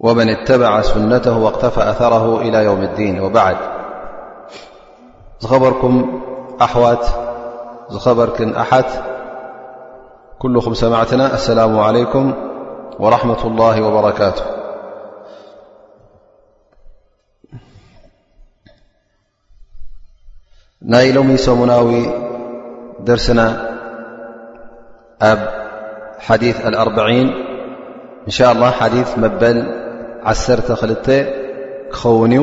ومن اتبع سنته واقتفى أثره إلى يوم الدين وبعد خبركم أحو خبركم أحت كلم سمعتنا السلام عليكم ورحمة الله وبركاته ናይ ሎሚ ሰሙናዊ ደርስና ኣብ ሓዲ ኣኣርባን እንሻ ላ ሓዲ መበል ዓሰርተ ክልተ ክኸውን እዩ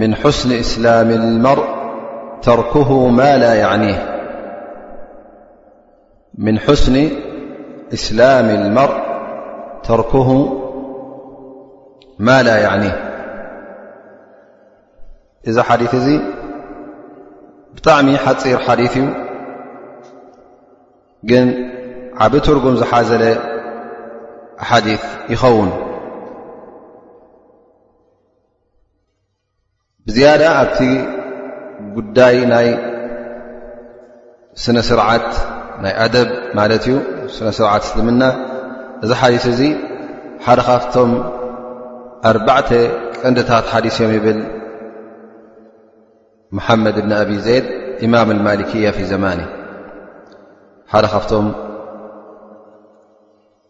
ምን ሑስኒ እስላም ልመርእ ተርኩሁ ማ ላ የዕኒህ ምን ሑስኒ እስላም ልመርእ ተርኩሁ ማ ላ የዕኒህ እዚ ሓዲት እዚ ብጣዕሚ ሓፂር ሓዲት እዩ ግን ዓብ ትርጉም ዝሓዘለ ሓዲት ይኸውን ብዝያዳ ኣብቲ ጉዳይ ናይ ስነ ስርዓት ናይ ኣደብ ማለት እዩ ስነ ስርዓት እስልምና እዚ ሓዲስ እዚ ሓደ ካብቶም ኣርባዕተ ቀንድታት ሓዲስ እዮም ይብል መሓመድ እብን ኣብ ዜድ ኢማም ልማሊክያ ፊ ዘማኒ ሓደ ካብቶም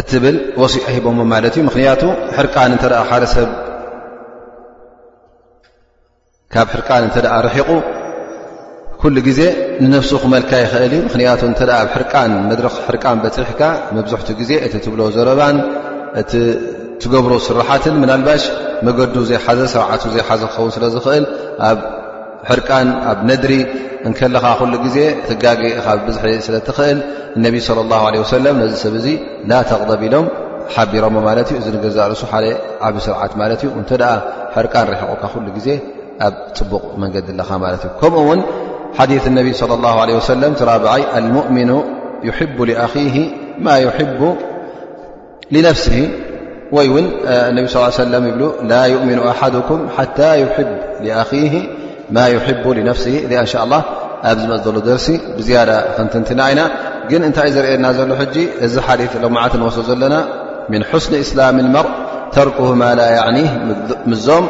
እትብል ወሲያ ሂቦሞ ማለት እዩ ምክንያቱ ሕርቃን እተ ሓደ ሰብ ካብ ሕርቃን እተ ርሒቑ ኩሉ ግዜ ንነፍሱ ክመልካ ይኽእል እዩ ምክንያቱ እተ ኣብ ሕርቃን መድረክ ሕርቃን በፅሕካ መብዝሕትኡ ግዜ እቲ ትብሎ ዘረባን እቲ ትገብሮ ስራሓትን ምናልባሽ መገዱ ዘይሓዘ ስርዓቱ ዘይሓዘ ክኸውን ስለዝኽእል ሕርቃን ኣብ ነድሪ እንከለኻ ኩሉ ግዜ ትጋገ ካብ ብዝሒ ስለ ትኽእል እነቢ ስለ ላ ለ ወሰለም ነዚ ሰብ እዙ ላተቕደብ ኢሎም ሓቢሮሞ ማለት እዩ እዚ ንገዛእ ርእሱ ሓደ ዓብ ስርዓት ማለት እዩ እንተ ደኣ ሕርቃን ርሕቑካ ኩሉ ግዜ ኣብ ፅቡቕ መንገዲ ኣለኻ ማለት እዩ ከምኡ ውን ሓዲ እነቢ ስለ ላ ለ ወሰለም ትራብዓይ ኣልሙእሚኑ ይሕቡ ኣኺ ማ ይሕቡ ሊነፍሲ ወይ እውን እነቢ ስ ሰለም ይብሉ ላ ዩእምኑ ኣሓድኩም ሓታ ይሕብ ኣኺ ማ ይሕቡ ሊነፍሲ እዚኣ እንሻ ላ ኣብ ዝመፅ ዘሎ ደርሲ ብዝያዳ ክንትንትና ኢና ግን እንታይ እዩ ዘርእየና ዘሎ ሕጂ እዚ ሓሊፍ ሎማዓት ንወስዶ ዘለና ምን ሑስኒ እስላም መር ተርክ ማ ላ ያዕኒ ምዞም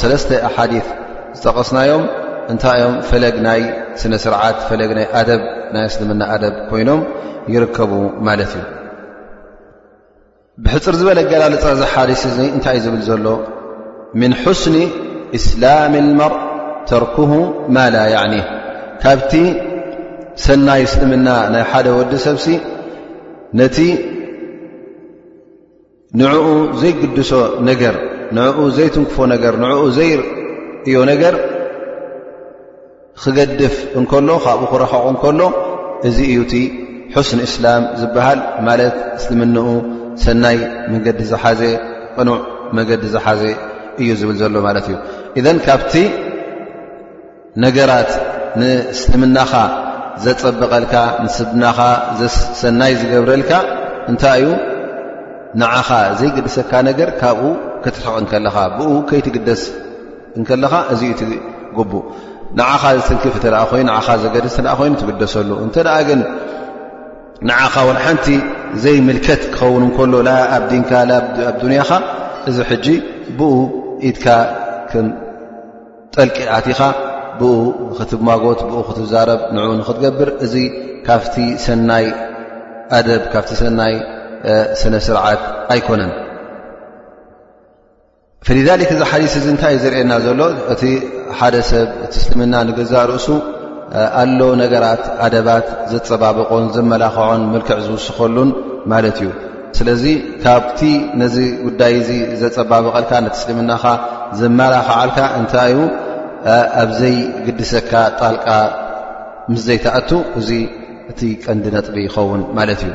ሰለስተ ሓዲ ዝጠቐስናዮም እንታይ እዮም ፈለግ ናይ ስነ ስርዓት ፈለግ ናይ ኣደብ ናይ እስልምና ኣደብ ኮይኖም ይርከቡ ማለት እዩ ብሕፅር ዝበለ ኣገላልፃ እዚ ሓዲስ እዚ እንታይ እዩ ዝብል ዘሎ ምን ሑስኒ እስላም ልመር ተርክሁ ማላ ያዕኒ ካብቲ ሰናይ እስልምና ናይ ሓደ ወዲ ሰብሲ ነቲ ንዕኡ ዘይግድሶ ነገር ንኡ ዘይትንክፎ ነገር ንኡ ዘይርእዮ ነገር ክገድፍ እንከሎ ካብኡ ክረኸቕ እንከሎ እዚ እዩ እቲ ሑስኒ እስላም ዝበሃል ማለት እስልምንኡ ሰናይ መንገዲ ዝሓዘ ቅኑዕ መንገዲ ዝሓዘ እዩ ዝብል ዘሎ ማለት እዩ እዘን ካብቲ ነገራት ንእስልምናኻ ዘፀበቐልካ ንስድናኻ ሰናይ ዝገብረልካ እንታይ እዩ ንዓኻ ዘይግድሰካ ነገር ካብኡ ክትርሕቕ እንከለኻ ብኡ ከይትግደስ እንከለኻ እዚ እቲ ጉቡእ ንዓኻ ዝትንክፍ እተ ኮይኑ ንዓኻ ዘገድስ እተ ኮይኑ ትግደሰሉ እንተ ግን ንዓኻ ውን ሓንቲ ዘይምልከት ክኸውን እንከሎ ላ ኣብ ዲንካ ኣብ ዱንያኻ እዚ ሕጂ ብኡ ኢድካ ከም ጠልቂ ኣቲኻ ብኡ ንክትማጎት ብኡ ክትዛረብ ንኡ ንክትገብር እዚ ካብቲ ሰናይ ኣደብ ካብቲ ሰናይ ስነ ስርዓት ኣይኮነን ፈሊዛሊክ እዚ ሓዲስ እዚ እንታይ እዩ ዘርእየና ዘሎ እቲ ሓደ ሰብ እቲ እስልምና ንገዛእ ርእሱ ኣሎ ነገራት ኣደባት ዘፀባብቖን ዘመላኽዖን ምልክዕ ዝውስኸሉን ማለት እዩ ስለዚ ካብቲ ነዚ ጉዳይ እዚ ዘፀባብቐልካ ነቲ እስልምናኻ ዘመላኽዓልካ እንታይ እዩ ኣብዘይ ግድሰካ ጣልቃ ምስ ዘይተኣቱ እዚ እቲ ቀንዲ ነጥቢ ይኸውን ማለት እዩ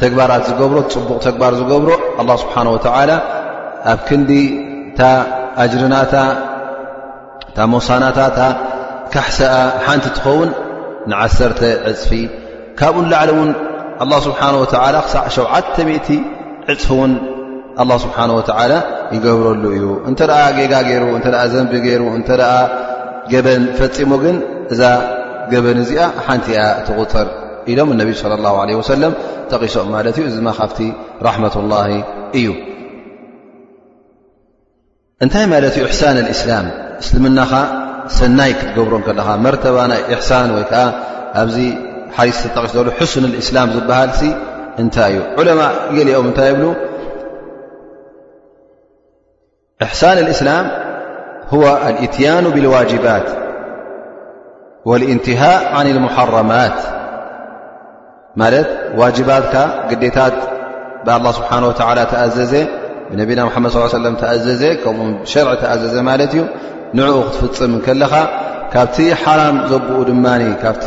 ተግባራት ዝገብሮ ፅቡቕ ተግባር ዝገብሮ ኣላ ስብሓን ወተዓላ ኣብ ክንዲ እታ ኣጅርናታ እታ ሞሳናታታ ካሕሰኣ ሓንቲ ትኸውን ንዓሰርተ ዕፅፊ ካብኡ ንላዕሊ እውን ኣላ ስብሓን ወተዓላ ክሳዕ ሸውዓተ ሚእቲ ዕፅፊ እውን ኣላ ስብሓን ወተዓላ ይገብረሉ እዩ እንተ ደኣ ጌጋ ገይሩ እንተ ዘንቢ ገይሩ እንተ ገበን ፈፂሙ ግን እዛ ገበን እዚኣ ሓንቲ እያ ትቑፅር ኢሎም እነቢ ስለ ላ ለ ወሰለም ጠቒሶም ማለት እዩ እዚ ድማ ካብቲ ራሕመት ላ እዩ እንታይ ማለት እዩ እሕሳን እስላም እስልምናኻ ሰናይ ክትገብሮ ከለኻ መርተባ ናይ እሕሳን ወይ ከዓ ኣብዚ ሓይ ዝተጠቂስ ዘሉ ሕስን እስላም ዝበሃል ሲ እንታይ እዩ ዑለማ ገሊኦም እንታይ ይብሉ እሕሳን እስላም ሁወ ኣልእትያኑ ብልዋጅባት ወልእንትሃ ዓን ልሙሓረማት ማለት ዋጅባትካ ግዴታት ብኣላ ስብሓን ወተዓላ ተኣዘዘ ብነቢና ሓመድ ስ ሰለም ተኣዘዘ ከምኡ ሸርዒ ተኣዘዘ ማለት እዩ ንዕኡ ክትፍፅም ከለኻ ካብቲ ሓራም ዘብኡ ድማ ካብቲ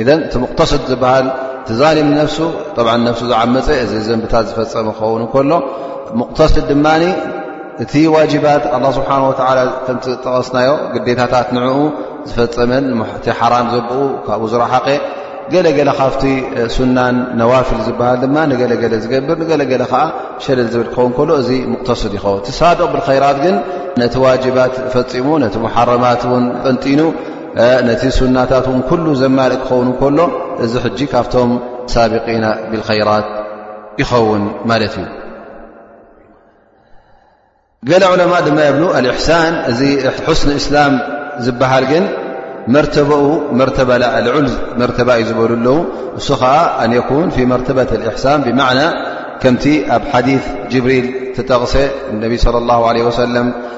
ኢዘ እቲ ሙቕተስድ ዝበሃል ቲዛሊም ነፍሱ ነፍሱ ዝዓመፀ እዚ ዘንብታት ዝፈፀመ ክኸውን ከሎ ሙቕተስድ ድማ እቲ ዋጅባት ኣላ ስብሓን ወላ ከምቲ ጠቐስናዮ ግዴታታት ንዕኡ ዝፈፀመን እቲ ሓራም ዘብኡ ካብኡ ዝረሓቀ ገለገለ ካብቲ ሱናን ነዋፍል ዝበሃል ድማ ንገለገለ ዝገብር ንገለገለ ከዓ ሸለል ዝብል ክኸውን ከሎ እዚ ሙቕተስድ ይኸውን እቲ ሳድቕ ብልከይራት ግን ነቲ ዋጅባት ፈፂሙ ነቲ መሓረማት እውን ጠንጢኑ ነቲ ሱናታት ን ኩሉ ዘማልእ ክኸውን ከሎ እዚ ሕጂ ካብቶም ሳብቂና ብልኸይራት ይኸውን ማለት እዩ ገለ ዑለማ ድማ የብሉ ኣልእሕሳን እዚ ሕስኒ እስላም ዝበሃል ግን መርተበኡ መርተባ ልዑል መርተባ እዩ ዝበሉ ኣለዉ እሱ ከዓ ኣን የኩን ፊ መርተበት ኣልእሕሳን ብማዕና ከምቲ ኣብ ሓዲ ጅብሪል ተጠቕሰ ነቢ ለ ላ ለ ወሰለም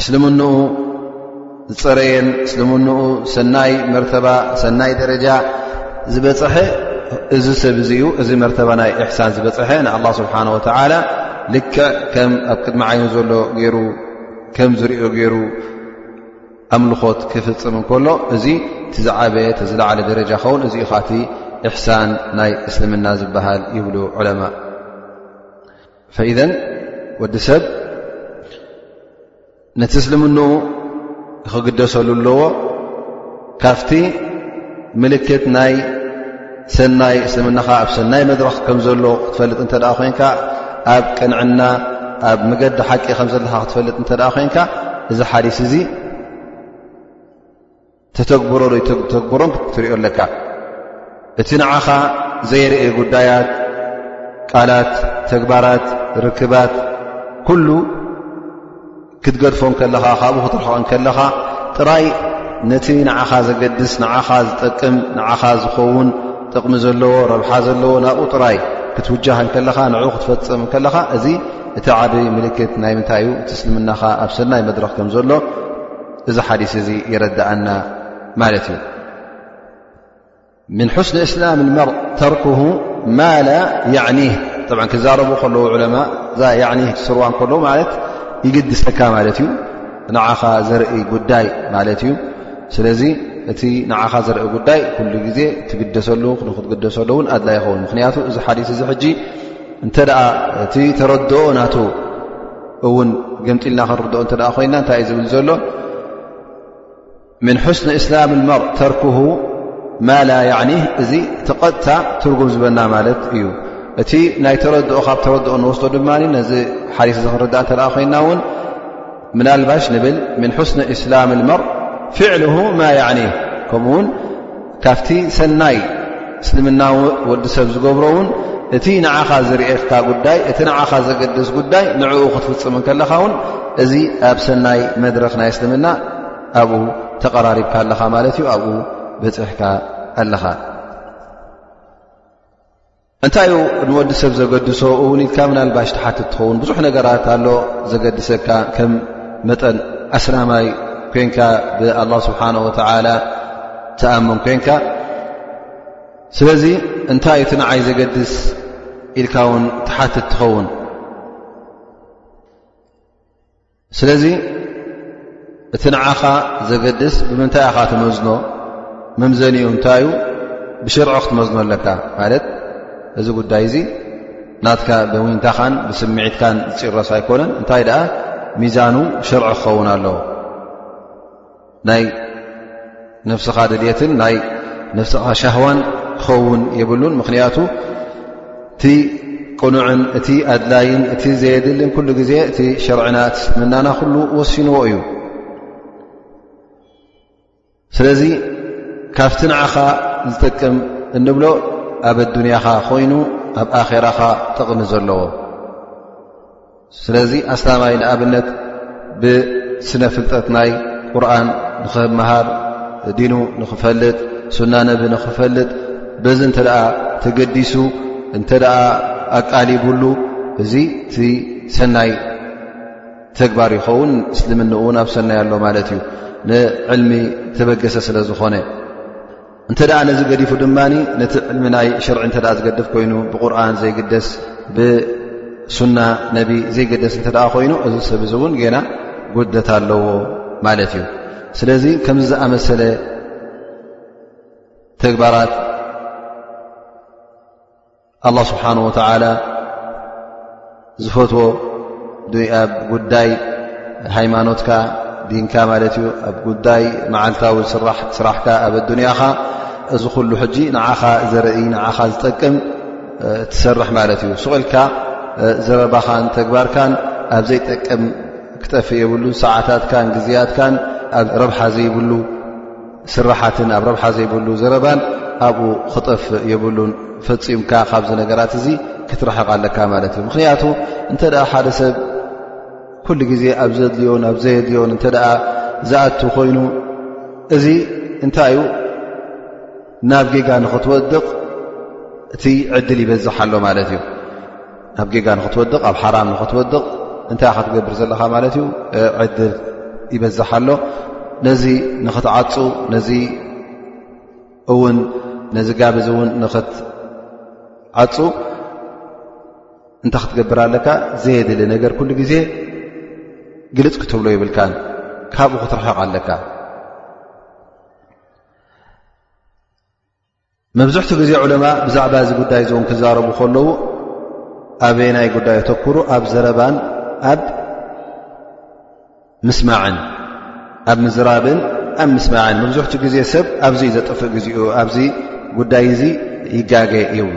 እስልምንኡ ዝፀረየን እስልምንኡ ሰናይ መርተባ ሰናይ ደረጃ ዝበፅሐ እዚ ሰብ እዙ ዩ እዚ መርተባ ናይ እሕሳን ዝበፅሐ ንኣላ ስብሓን ወተዓላ ልክዕ ከም ኣብ ቅድሚ ዓይኑ ዘሎ ገይሩ ከም ዝርኦ ገይሩ ኣምልኾት ክፍፅም እንከሎ እዚ ትዝዓበየ ተዝለዓለ ደረጃ ኸውን እዚ ኻቲ እሕሳን ናይ እስልምና ዝበሃል ይብሉ ዕለማ ፈኢዘን ወዲ ሰብ ነቲ እስልምንኡ ክግደሰሉ ኣለዎ ካፍቲ ምልክት ናይ ሰናይ እስልምናኻ ኣብ ሰናይ መድረኽ ከም ዘሎ ክትፈልጥ እንተ ኮንካ ኣብ ቅንዕና ኣብ መገዲ ሓቂ ከም ዘለካ ክትፈልጥ እንተ ኮንካ እዚ ሓዲስ እዚ ተተግብሮ ዶ ይተግብሮን ክትሪኦ ኣለካ እቲ ንዓኻ ዘይርአ ጉዳያት ቃላት ተግባራት ርክባት ኩሉ ክትገድፎ ከለኻ ካብኡ ክትርሕቐ ከለኻ ጥራይ ነቲ ንዓኻ ዘገድስ ንዓኻ ዝጠቅም ንዓኻ ዝኸውን ጥቕሚ ዘለዎ ረብሓ ዘለዎ ናብኡ ጥራይ ክትውጃህ ከለኻ ንዕኡ ክትፈፅም ከለኻ እዚ እቲ ዓበይ ምልክት ናይ ምንታይ እዩ እቲ እስልምናኻ ኣብ ሰናይ መድረኽ ከም ዘሎ እዚ ሓዲስ እዚ ይረዳኣና ማለት እዩ ምን ሑስኒ እስላም መር ተርክ ማላ ኒ ክዛረቡ ከለዉ ዑለማ እዛ ኒ ትስርዋ ከሎ ማለት ይግድሰካ ማለት እዩ ንዓኻ ዘርኢ ጉዳይ ማለት እዩ ስለዚ እቲ ንዓኻ ዘርኢ ጉዳይ ኩሉ ግዜ ትግደሰሉ ክትግደሰሉ እውን ኣድላ ይኸውን ምክንያቱ እዚ ሓዲስ እዚ ሕጂ እንተ እቲ ተረድኦ ናቱ እውን ገምጢልና ክንርድኦ እተ ኮይና እንታይ እዩ ዝብል ዘሎ ምን ሕስኒ እስላም መር ተርክሁ ማላ ያኒ እዚ ተቐጥታ ትርጉም ዝበና ማለት እዩ እቲ ናይ ተረድኦ ካብ ተረድኦ ንወስዶ ድማ ነዚ ሓዲስ እዚ ክንርዳእ እተ ኮይና እውን ምናልባሽ ንብል ምን ሕስኒ እስላም መር ፍዕልሁ ማ ያኒ ከምኡውን ካብቲ ሰናይ እስልምና ወዲ ሰብ ዝገብሮ እውን እቲ ንዓኻ ዝርኤካ ጉዳይ እቲ ንዓኻ ዘገድስ ጉዳይ ንዕኡ ክትፍፅም ከለኻ እውን እዚ ኣብ ሰናይ መድረኽ ናይ እስልምና ኣብኡ ተቐራሪብካ ኣለኻ ማለት እዩ ኣብኡ በፅሕካ ኣለኻ እንታይ እዩ ንወዲ ሰብ ዘገድሶ እውን ኢልካ ምናልባሽ ትሓትት ትኸውን ብዙሕ ነገራት ኣሎ ዘገድሰካ ከም መጠን ኣስላማይ ኮንካ ብኣላ ስብሓን ወተላ ትኣምን ኮንካ ስለዚ እንታይ እቲ ንዓይ ዘገድስ ኢልካ እውን ትሓትት ትኸውን ስለዚ እቲ ንዓኻ ዘገድስ ብምንታይ ኢኻ ትመዝኖ መምዘኒኡ እንታይ ዩ ብሽርዖ ክትመዝኖ ኣለካ ማለት እዚ ጉዳይ እዚ ናትካ ብውንታኻን ብስምዒትካን ዝፂረስ ኣይኮነን እንታይ ደኣ ሚዛኑ ሽርዒ ክኸውን ኣለዎ ናይ ነፍስኻ ድልትን ናይ ነፍስኻ ሻህዋን ክኸውን የብሉን ምኽንያቱ እቲ ቅኑዕን እቲ ኣድላይን እቲ ዘየድልን ኩሉ ግዜ እቲ ሸርዕና እቲ ስልምናና ኩሉ ወሲንዎ እዩ ስለዚ ካብቲ ንዓኻ ዝጠቅም እንብሎ ኣብ ኣዱንያኻ ኮይኑ ኣብ ኣኼራኻ ጥቕሚ ዘለዎ ስለዚ ኣስላማይ ንኣብነት ብስነ ፍልጠት ናይ ቁርን ንክመሃር ዲኑ ንክፈልጥ ሱና ነቢ ንክፈልጥ በዚ እንተ ተገዲሱ እንተ ኣቃሊብሉ እዚ እቲ ሰናይ ተግባር ይኸውን እስልምንኡ ናብ ሰናይ ኣሎ ማለት እዩ ንዕልሚ ተበገሰ ስለ ዝኾነ እንተ ነዚ ገዲፉ ድማ ነቲ ዕልሚ ናይ ሽርዒ እተ ዝገድፍ ኮይኑ ብቁርን ዘይግደስ ብሱና ነቢ ዘይገደስ እተ ኮይኑ እዚ ሰብ እዚ እውን ገና ጉደት ኣለዎ ማለት እዩ ስለዚ ከምዚ ዝኣመሰለ ተግባራት ኣላህ ስብሓን ወተዓላ ዝፈትዎ ኣብ ጉዳይ ሃይማኖትካ ዲንካ ማለት እዩ ኣብ ጉዳይ መዓልታዊ ስራሕካ ኣብ ኣዱንያኻ እዚ ኩሉ ሕጂ ንዓኻ ዘርኢ ንዓኻ ዝጠቅም ትሰርሕ ማለት እዩ ስቕልካ ዘረባኻን ተግባርካን ኣብ ዘይጠቅም ክጠፍእ የብሉን ሰዓታትካን ግዜያትካን ኣብ ረብሓ ዘይብሉ ስራሓትን ኣብ ረብሓ ዘይብሉ ዘረባን ኣብኡ ክጠፍ የብሉን ፈፂምካ ካብዚ ነገራት እዚ ክትረሕቕ ኣለካ ማለት እዩ ምክንያቱ እንተ ሓደ ሰብ ኩሉ ግዜ ኣብ ዘድልዮን ኣብ ዘየድልዮን እተ ዝኣቱ ኮይኑ እዚ እንታይ እዩ ናብ ጌጋ ንክትወድቕ እቲ ዕድል ይበዝሓ ኣሎ ማለት እዩ ኣብ ጌጋ ንክትወድቕ ኣብ ሓራም ንክትወድቕ እንታይ ኢካ ትገብር ዘለካ ማለት እዩ ዕድል ይበዛሓ ኣሎ ነዚ ንክትዓፁ ነዚ እውን ነዚ ጋብ እዚ እውን ንክትዓፁ እንታይ ክትገብር ኣለካ ዘየድሊ ነገር ኩሉ ግዜ ግልፅ ክትብሎ ይብልካን ካብኡ ክትርሕቕ ኣለካ መብዝሕቱ ግዜ ዑለማ ብዛዕባ እዚ ጉዳይ እዚ እውን ክዛረቡ ከለዉ ኣበይ ናይ ጉዳይ ኣተኩሩ ኣብ ዘረባን ኣብ ምስማዕን ኣብ ምዝራብን ኣብ ምስማዕን መብዝሕቱ ግዜ ሰብ ኣብዚ ዘጥፍእ ግዜኡ ኣብዚ ጉዳይ እዚ ይጋገ ይብሉ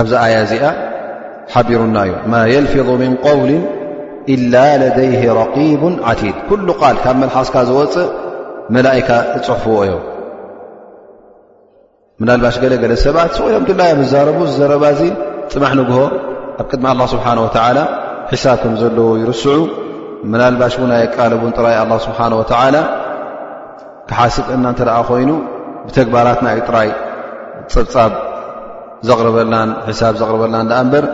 ኣብዚ ኣያ እዚኣ ሓቢሩና እዩ ማ የልፊظ ምን قውል إላ ለደይህ ረቂቡ ዓቲድ ኩሉ ቃል ካብ መልሓስካ ዝወፅእ መላእካ እፅሕፍዎ እዮ ምናልባሽ ገለገለ ሰባት ስቁኢሎም ግላ ዮም ዝዛረቡ ዝዘረባ እዚ ፅማሕ ንግሆ ኣብ ቅድሚ ኣላ ስብሓን ወተዓላ ሕሳብ ከም ዘለዎ ይርስዑ ምናልባሽ እውን ኣየቃለቡን ጥራይ ኣላ ስብሓን ወተዓላ ክሓስበና እንተ ኮይኑ ብተግባራትና ዩ ጥራይ ፀብፃብ ዘቕርበልናን ሕሳብ ዘቕርበልናን ዳኣ እምበር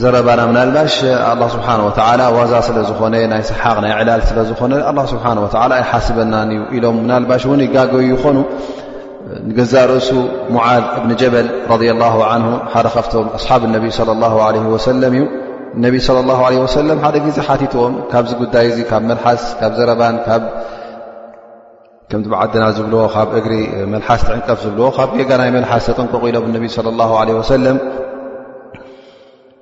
ዘረባና ምናልባሽ ኣላ ስብሓን ወተላ ዋዛ ስለ ዝኾነ ናይ ሰሓቕ ናይ ዕላል ስለ ዝኾነ ኣላ ስብሓን ወላ ኣይሓስበናን እዩ ኢሎም ምናልባሽ እውን ይጋገዩ ይኾኑ ንገዛእ ርእሱ ሙዓዝ እብኒ ጀበል ረድ ላ ን ሓደ ካብቶም ኣስሓብ ነቢ ለ ላ ለ ወሰለም እዩ ነቢ ለ ላ ለ ወሰለም ሓደ ግዜ ሓቲትዎም ካብዚ ጉዳይ እዚ ካብ መልሓስ ካብ ዘረባን ካብ ከም ዓድና ዝብልዎ ካብ እግሪ መልሓስ ትዕንቀፍ ዝብልዎ ካብ ጌጋ ናይ መልሓስ ተጠንቀቑ ኢሎም ነቢ ለ ላ ለ ወሰለም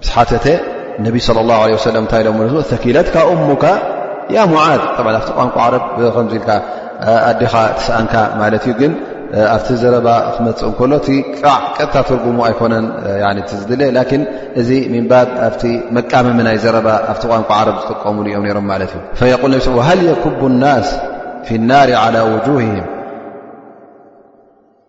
ምስ ሓተተ ነቢ صለ ላه ለ ሰለም እንታይ ኢሎም ለት ተኪለትካ እሙካ ያ ሙዓዝ ብ ኣብቲ ቋንቋ ዓረብ ከምዚ ኢልካ ኣዴኻ ትስኣንካ ማለት እዩ ግን ኣብቲ ዘረባ ክመፅእ እንከሎ እቲ ቃዕ ቀጥታ ትርጉሙ ኣይኮነን ዝድለ ላኪን እዚ ምንባብ ኣብቲ መቃመሚ ናይ ዘረባ ኣብቲ ቋንቋ ዓረብ ዝጥቀሙሉ እዮም ነሮም ማለት እዩ ፈየቁል ነብ ሃል የኩቡ ናስ ፊ ናር ዓላ ውጁህህም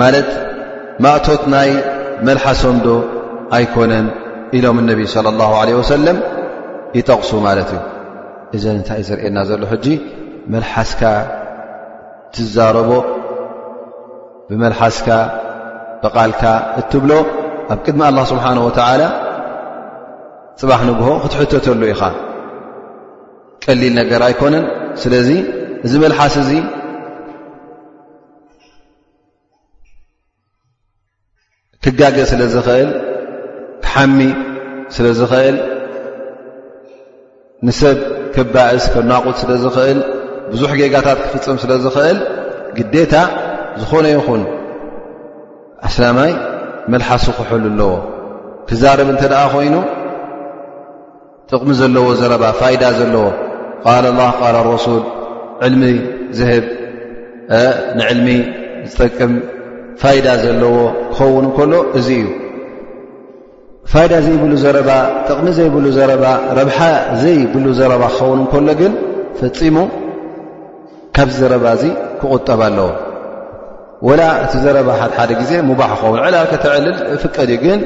ማለት ማእቶት ናይ መልሓሶም ዶ ኣይኮነን ኢሎም እነቢ صለ ላ ለ ወሰለም ይጠቕሱ ማለት እዩ እዘ እንታይ ዘርእየና ዘሎ ሕጂ መልሓስካ ትዛረቦ ብመልሓስካ ብቓልካ እትብሎ ኣብ ቅድሚ ኣላ ስብሓን ወተዓላ ፅባሕ ንግሆ ክትሕተተሉ ኢኻ ቀሊል ነገር ኣይኮነን ስለዚ እዚ መልሓስ እዚ ትጋገ ስለ ዝኽእል ትሓሚ ስለ ዝኽእል ንሰብ ከባእስ ከናቑት ስለ ዝኽእል ብዙሕ ጌጋታት ክፍፅም ስለ ዝኽእል ግዴታ ዝኾነ ይኹን ኣስላማይ መልሓሱ ክሕሉ ኣለዎ ክዛረብ እንተ ደኣ ኮይኑ ጥቕሚ ዘለዎ ዘረባ ፋይዳ ዘለዎ ቃል ላ ቃል ረሱል ዕልሚ ዝህብ ንዕልሚ ዝጠቅም ፋይዳ ዘለዎ ክኸውን ከሎ እዚ እዩ ፋይዳ ዘይብሉ ዘረባ ጥቕሚ ዘይብሉ ዘረባ ረብሓ ዘይብሉ ዘረባ ክኸውን ከሎ ግን ፈፂሙ ካብ ዘረባ እዚ ክቁጠብ ኣለዎ ወላ እቲ ዘረባ ሓሓደ ግዜ ሙባሕ ክኸውን ዕላል ከተዕልል ፍቀድ እዩ ግን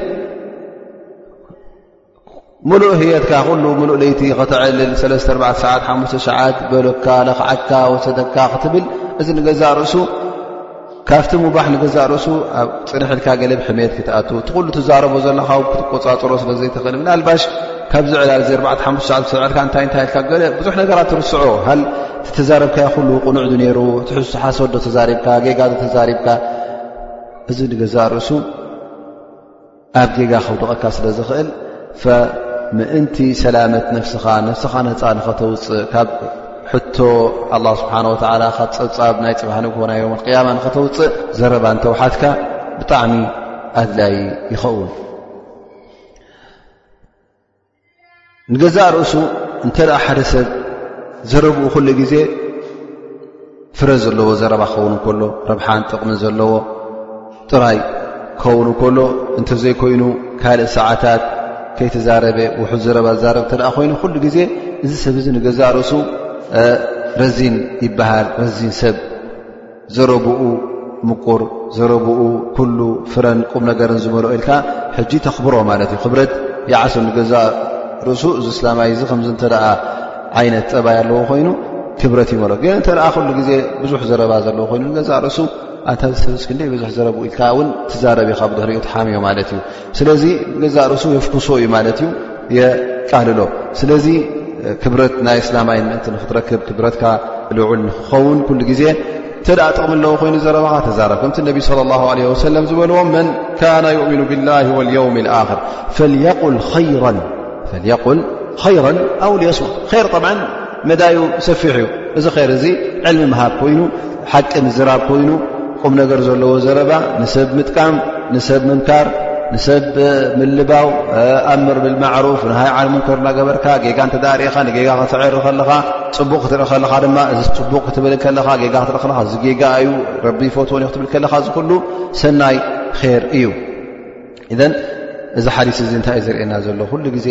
ምሉእ ህየትካ ኩሉ ምሉእ ለይቲ ከተዕልል ሰለስተ ኣርባዕ ሰዓት ሓሙስተ ሸዓት በሎካ ለኽዓካ ወሰደካ ክትብል እዚ ንገዛእ ርእሱ ካብቲ ሙባሕ ንገዛእ ርእሱ ኣብ ፅንሕልካ ገለብ ሕሜት ክትኣት እቲ ኩሉ ትዛረቦ ዘለካ ክትቆፃፅሮ ስለ ዘይትኽእል ምናልባሽ ካብዚ ዕላል እዚ ኣርባዕተ ሓሙስ ሰዓት ዝተዕልካ እንታይ እንታይ ኢልካ ገለ ብዙሕ ነገራት ትርስዖ ሃል ትተዛረብካ ኩሉ ቕኑዕ ዶ ነይሩ ትሕዝቶ ሓሶት ዶ ተዛሪብካ ጌጋ ዶ ተዛሪብካ እዚ ንገዛእ ርእሱ ኣብ ጌጋ ከውድቐካ ስለ ዝኽእል ምእንቲ ሰላመት ነፍስኻ ነፍስኻ ነፃ ንኸተውፅእ ካብ ሕቶ ኣላ ስብሓን ወላ ካብ ፀብፃብ ናይ ፅባሕ ንግሆ ናይ ዮም ቅያማ ንኸተውፅእ ዘረባ እንተውሓትካ ብጣዕሚ ኣድላይ ይኸውን ንገዛእ ርእሱ እንተ ሓደ ሰብ ዘረብኡ ኩሉ ግዜ ፍረ ዘለዎ ዘረባ ክኸውን ከሎ ረብሓን ጥቕሚ ዘለዎ ጥራይ ክኸውን ከሎ እንተዘይኮይኑ ካልእ ሰዓታት ከይተዛረበ ውሕ ዘረባ ዛረብ እተ ኮይኑ ኩሉ ግዜ እዚ ሰብ እዚ ንገዛእ ርእሱ ረዚን ይበሃል ረዚን ሰብ ዘረብኡ ምቁር ዘረብኡ ኩሉ ፍረን ቁም ነገርን ዝመልኦ ኢልካ ሕጂ ተኽብሮ ማለት እዩ ክብረት ይዓሱ ንገዛ ርእሱ እዚ እስላማይ እዚ ከምዚ እንተ ዓይነት ጠባይ ኣለዎ ኮይኑ ክብረት ይመልኦ ግን እንተ ኩሉ ግዜ ብዙሕ ዘረባ ዘለዎ ኮይኑ ንገዛ ርእሱ ኣንታ ዝሰብስ ክንደይ ብዙሕ ዘረብኡ ኢልካ እውን ትዛረብ ኢኻ ብድሕሪኡ ትሓምዮ ማለት እዩ ስለዚ ገዛእ ርእሱ የፍኩሶ እዩ ማለት እዩ የቃልሎ ስለዚ ክብረት ናይ እስላማይ ምእንቲ ንክትረክብ ክብረትካ ልዑል ንክኸውን ኩሉ ግዜ እተ ጥቕሚ ኣለዎ ኮይኑ ዘረባኻ ተዛረብ ከምቲ ነቢ صለ ላ ለ ወሰለም ዝበልዎ መን ካነ ዩእምኑ ብላ ወልየውም ኣክር ፈል ኸይራ ኣው ሊስሙ ር መዳዩ ሰፊሕ እዩ እዚ ኸይር እዚ ዕልሚ ምሃብ ኮይኑ ሓቂ ምዝራብ ኮይኑ ቁም ነገር ዘለዎ ዘረባ ንሰብ ምጥቃም ንሰብ ምምካር ንሰብ ምልባው ኣምር ብልማዕሩፍ ንሃይ ዓል ሙንከር ናገበርካ ጌጋ እንተዳርእኻ ንጌጋ ክትዕር ከለኻ ፅቡቕ ክትርኢ ከለኻ ድማ እዚ ፅቡቕ ክትብል ከለኻ ጌጋ ክትርኢ ከለኻ እዚ ጌጋ እዩ ረቢ ይፈትዎን ዩ ክትብል ከለኻ ዝኩሉ ሰናይ ር እዩ እዘን እዚ ሓዲስ እዚ እንታይ እዩ ዘርእየና ዘሎ ኩሉ ግዜ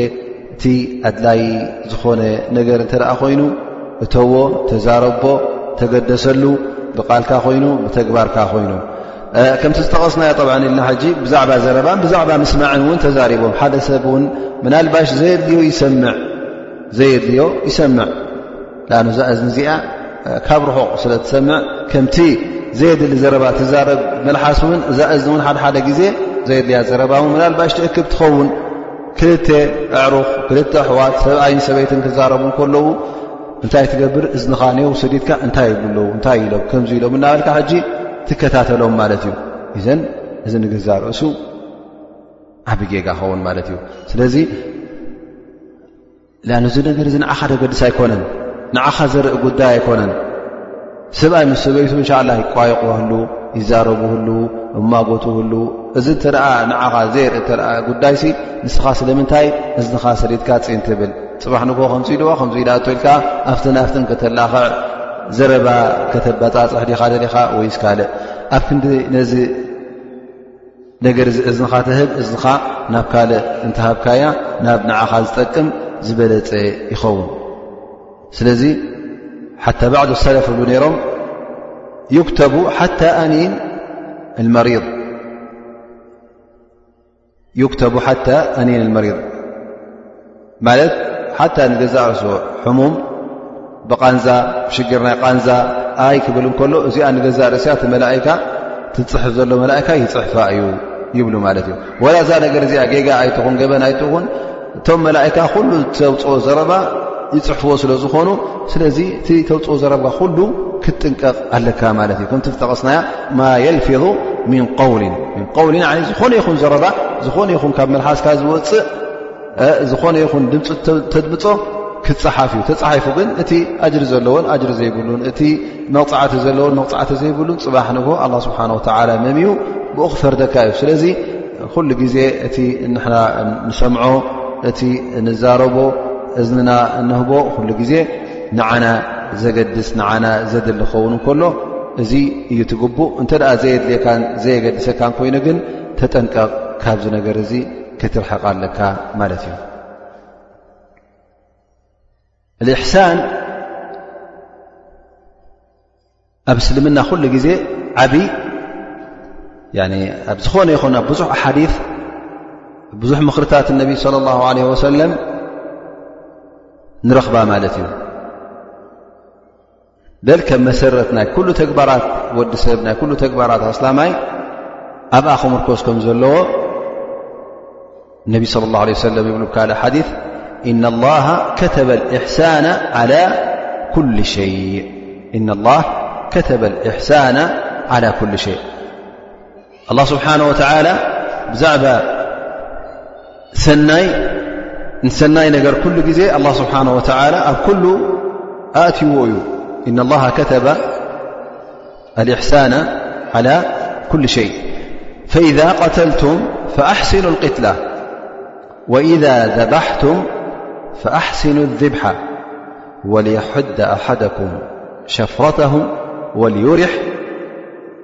እቲ ኣድላይ ዝኾነ ነገር እንተ ደኣ ኮይኑ እተዎ ተዛረቦ ተገደሰሉ ብቓልካ ኮይኑ ብተግባርካ ኮይኑ ከምቲ ዝጠቐስናዮ ጠብዓ ኢልና ሕጂ ብዛዕባ ዘረባን ብዛዕባ ምስማዕን እውን ተዛሪቦም ሓደ ሰብ እውን ምናልባሽ ዘየድልዮ ይሰምዕ ዘየድልዮ ይሰምዕ ዳኣ ነዛ እዝኒ እዚኣ ካብ ርሑቕ ስለ ትሰምዕ ከምቲ ዘየድሊ ዘረባ ትዛረብ መልሓስ እውን እዛ እዝኒ እውን ሓደሓደ ግዜ ዘየድልያ ዘረባ እውን ምናልባሽ ትእክብ ትኸውን ክልተ ኣዕሩኽ ክልተ ኣሕዋት ሰብኣይን ሰበይትን ክዛረቡ ከለዉ እንታይ ትገብር እዝንኻ ኔው ስዲትካ እንታይ ይብ ኣለዉ እንታይ ኢሎም ከምዚ ኢሎም እናበልካ ሕጂ ትከታተሎም ማለት እዩ እዘን እዚ ንገዛ ርእሱ ዓብ ጌጋ ኸውን ማለት እዩ ስለዚ ን እዚ ነገር እዚ ንዓኻ ደገድስ ኣይኮነን ንዓኻ ዘርኢ ጉዳይ ኣይኮነን ሰብኣይ ምስ ሰበይቱ እንሻ ላ ይቋይቑዋሉ ይዛረብህሉ እማጎትህሉ እዚ እተ ንዓኻ ዘየርኢ እተ ጉዳይሲ ንስኻ ስለምንታይ እዝኻ ሰሊጥካ ፅን ትብል ፅባሕ ንግ ከምፅ ኢልዎ ከምዚ ኢኣ እልካ ኣብቲ ናፍትን ከተላኽዕ ዘረባ ከተበፃፅሕ ዲኻ ደኻ ወይስ ካልእ ኣብ ክንዲ ነዚ ነገር እዚ እዝንኻ ተህብ እዝኻ ናብ ካልእ እንተሃብካያ ናብ ንዓኻ ዝጠቅም ዝበለፀ ይኸውን ስለዚ ሓታ ባዕዱ ሰለፍ እሉ ነይሮም ይክተቡ ሓታ ኣኒን መሪር ይክተቡ ሓታ ኣኒን መሪር ማለት ሓታ ንገዛእ ርእሱ ሕሙም ብቓንዛ ሽግር ናይ ቓንዛ ኣይ ክብል እንከሎ እዚኣ ንገዛእ ርእስያ እቲ መላእካ ትፅሕፍ ዘሎ መላእካ ይፅሕፋ እዩ ይብሉ ማለት እዩ ወላ እዛ ነገር እዚኣ ጌጋ ኣይትኹን ገበን ኣይትኹን እቶም መላእካ ኩሉ ተውፅኦ ዘረባ ይፅሕፍዎ ስለ ዝኾኑ ስለዚ እቲ ተውፅኦ ዘረባ ኩሉ ክትጥንቀቕ ኣለካ ማለት እዩ ከምቲ ዝጠቐስናያ ማ የልፊظ ን ን ዝኾነ ይኹን ዘረባ ዝኾነ ይኹን ካብ መልሓስካ ዝወፅእ ዝኾነ ይኹን ድምፂ ተድምፆ ክፀሓፍ እዩ ተፃሒፉ ግን እቲ ኣጅሪ ዘለዎን ኣጅሪ ዘይብሉን እቲ መቕፃዕቲ ዘለዎን መቕፃዕቲ ዘይብሉን ፅባሕ ንግሆ ኣላ ስብሓን ወተዓላ መምዩ ብኡ ክፈርደካ እዩ ስለዚ ኩሉ ግዜ እቲ ንሕና ንሰምዖ እቲ ንዛረቦ እዝንና እንህቦ ኩሉ ግዜ ንዓና ዘገድስ ንዓና ዘድሊ ክኸውን እንከሎ እዚ እዩ ትግቡእ እንተደኣ ዘየድልየካን ዘየገድሰካን ኮይኑ ግን ተጠንቀቕ ካብዚ ነገር እዚ ክትርሕቕ ኣለካ ማለት እዩ ልእሕሳን ኣብ እስልምና ኩሉ ግዜ ዓብ ኣብ ዝኾነ ይኹን ኣብ ብዙሕ ኣሓዲ ብዙሕ ምኽርታት ነቢ صለ ላه ለ ወሰለም ንረኽባ ማለት እዩ በል ከም መሰረት ናይ ኩሉ ተግባራት ወዲ ሰብ ናይ ኩሉ ተግባራት ኣስላማይ ኣብኣ ክምርኮስ ከም ዘለዎ ነቢ صለ ላه ለ ሰለም ይብሉ ካልእ ሓዲث እና ላሃ ከተበ ልእሕሳና ዓላ ኩል ሸይ እና ላ ከተበ ልእሕሳና ዓላ ኩል ሸይ الله سبحانه وتعالى زعبسناي نر كل ي الله سبحانه وتعالى كل تي إن الله كتب الإحسان على كل شيء فإذا قتلتم فأحسن القتلة وإذا ذبحتم فأحسنوا الذبح وليحد أحدكم شفرتهم وليرح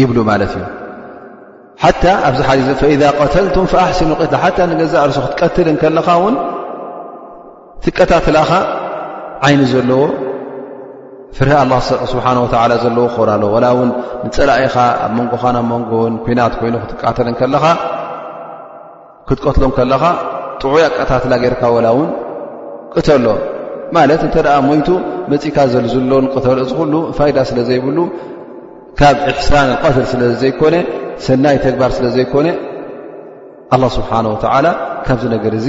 ይብሉ ማለት እዩ ሓታ ኣብዚ ሓ ፈኢዛ ቀተልቱም ፈኣሕስኑ ቅትላ ሓታ ንገዛ ርሱ ክትቀትል ከለኻ እውን ትቀታትላኻ ዓይኒ ዘለዎ ፍርህ ኣላ ስብሓን ወላ ዘለዎ ክኸር ኣለዎ ወላ እውን ንፀላኢኻ ኣብ መንጎኻን ኣብ መንጎን ኩናት ኮይኑ ክትቃተል ከለኻ ክትቀትሎም ከለኻ ጥዑይ ኣቀታትላ ጌርካ ወላ እውን ቅተሎ ማለት እንተ ደኣ ሞይቱ መፂእካ ዘልዝሎን ቅተሎ እዚ ኩሉ ፋይዳ ስለ ዘይብሉ ካብ እሕሳን ቀትል ስለ ዘይኮነ ሰናይ ተግባር ስለ ዘይኮነ ኣላ ስብሓን ወተዓላ ካብዚ ነገር እዚ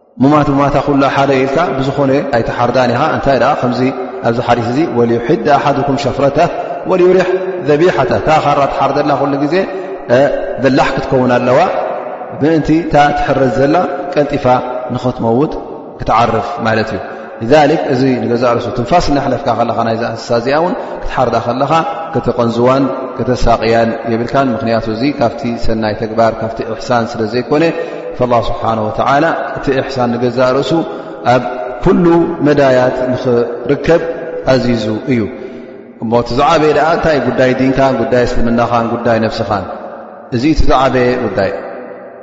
ሙማት ሙማታ ኩላ ሓደ ኢልካ ብዝኾነ ኣይተሓርዳን ኢኻ እንታይ ደኣ ከምዚ ኣብዚ ሓዲስ እዚ ወልዩሕድ ኣሓድኩም ሸፍረታ ወልዩሪሕ ዘቢሓታ እታ ካራ ትሓርደላ ኩሉ ግዜ በላሕ ክትከውን ኣለዋ ምእንቲ እታ ትሕረድ ዘላ ቀልጢፋ ንኸትመውት ክትዓርፍ ማለት እዩ ذሊክ እዚ ንገዛ ርእሱ ትንፋስ እናሕለፍካ ከለኻ ናይዛ እንስሳ እዚኣ እውን ክትሓርዳ ከለኻ ከተቐንዝዋን ከተሳቅያን የብልካን ምክንያቱ እዚ ካብቲ ሰናይ ተግባር ካብቲ እሕሳን ስለ ዘይኮነ ላ ስብሓን ወተላ እቲ እሕሳን ንገዛ ርእሱ ኣብ ኩሉ መዳያት ንኽርከብ ኣዚዙ እዩ እሞ እቲ ዝዓበየ ደኣ እንታይ ጉዳይ ዲንካን ጉዳይ እስልምናኻን ጉዳይ ነፍስኻን እዚ እቲ ዝዓበየ ጉዳይ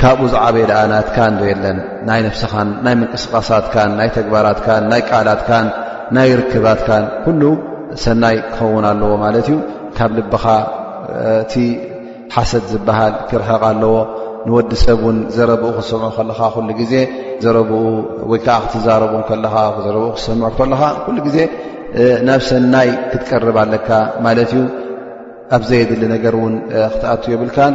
ካብኡ ዝዓበየ ደኣ ናትካን ዶ የለን ናይ ነፍስኻን ናይ ምንቅስቓሳትካን ናይ ተግባራትካን ናይ ቃላትካን ናይ ርክባትካን ኩሉ ሰናይ ክኸውን ኣለዎ ማለት እዩ ካብ ልብኻ እቲ ሓሰት ዝበሃል ክርሕቕ ኣለዎ ንወዲ ሰብ እውን ዘረብኡ ክትሰምዑ ከለኻ ኩሉ ግዜ ዘረብኡ ወይ ከዓ ክትዛረቡ ከለኻ ዘረብኡ ክትሰምዑ ከለኻ ኩሉ ግዜ ናብ ሰናይ ክትቀርብ ኣለካ ማለት እዩ ኣብ ዘየድሊ ነገር እውን ክትኣቱ የብልካን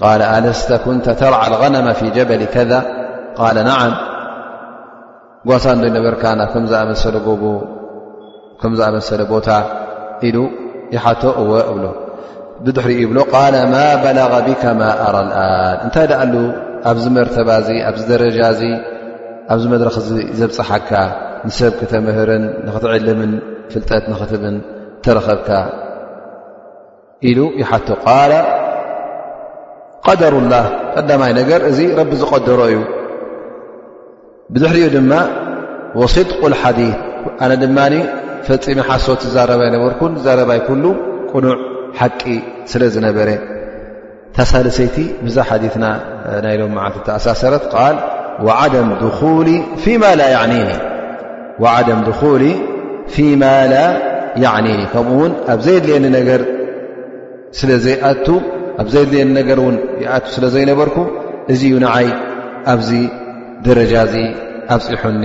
ቃል ኣለስተ ኩንተ ተርዓ ልغነመ ፊ ጀበሊ ከذ ቃል ናዓም ጓሳ እንዶ ነበርካ ናብ ከም ዝኣመሰለ ጎቦ ከም ዝኣመሰለ ቦታ ኢሉ ይሓቶ እወ እብሎ ብድሕሪ ይብሎ ቃል ማ በላغ ብካ ማ ኣራ ኣን እንታይ ደኣ ኣሉ ኣብዚ መርተባ እዚ ኣብዚ ደረጃ እዚ ኣብዚ መድረኽ እዚ ዘብፅሓካ ንሰብ ክተምህርን ንኽትዕልምን ፍልጠት ንኽትብን ተረኸብካ ኢሉ ይሓቶ ቃል ቀደሩላ ቀዳማይ ነገር እዚ ረቢ ዝቀደሮ እዩ ብድሕሪኡ ድማ ወስድቁ ሓዲ ኣነ ድማ ፈፂሚ ሓሶት ዝዛረባ ኣይነበርኩን ዛረባይ ኩሉ ቅኑዕ ሓቂ ስለ ዝነበረ ታሳልሰይቲ ብዛ ሓዲትና ናይ ሎም መዓልቲ ተኣሳሰረት ቃል ዓደም ድኹሊ ፊማ ላ ያዕኒኒ ከምኡ ውን ኣብ ዘየድልየኒ ነገር ስለ ዘይኣቱ ኣብ ዘየድልየኒ ነገር ውን ይኣቱ ስለ ዘይነበርኩ እዚ ዩ ንዓይ ኣብዚ ደረጃ እዚ ኣብፅሑኒ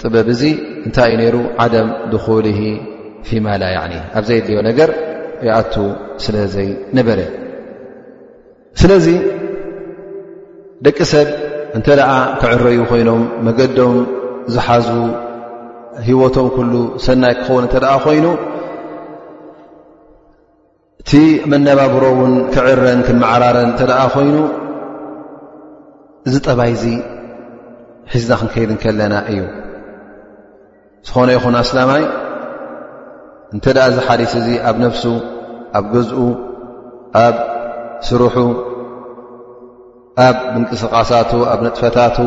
ጥበብ እዚ እንታይ እዩ ነይሩ ዓደም ድኹል ፊማ ላ ኒ ኣብ ዘይድልዮ ነገር ይኣቱ ስለ ዘይነበረ ስለዚ ደቂ ሰብ እንተ ደኣ ክዕረዩ ኮይኖም መገዶም ዝሓዙ ህይወቶም ኩሉ ሰናይ ክኸውን እተ ኮይኑ እቲ መነባብሮ እውን ክዕረን ክመዓራረን እንተ ደኣ ኮይኑ እዚ ጠባይ እዚ ሒዝና ክንከይድ ከለና እዩ ዝኾነ ይኹን ኣስላማይ እንተ ደኣ እዚ ሓዲስ እዚ ኣብ ነፍሱ ኣብ ገዝኡ ኣብ ስርሑ ኣብ ምንቅስቓሳቱ ኣብ ንጥፈታቱ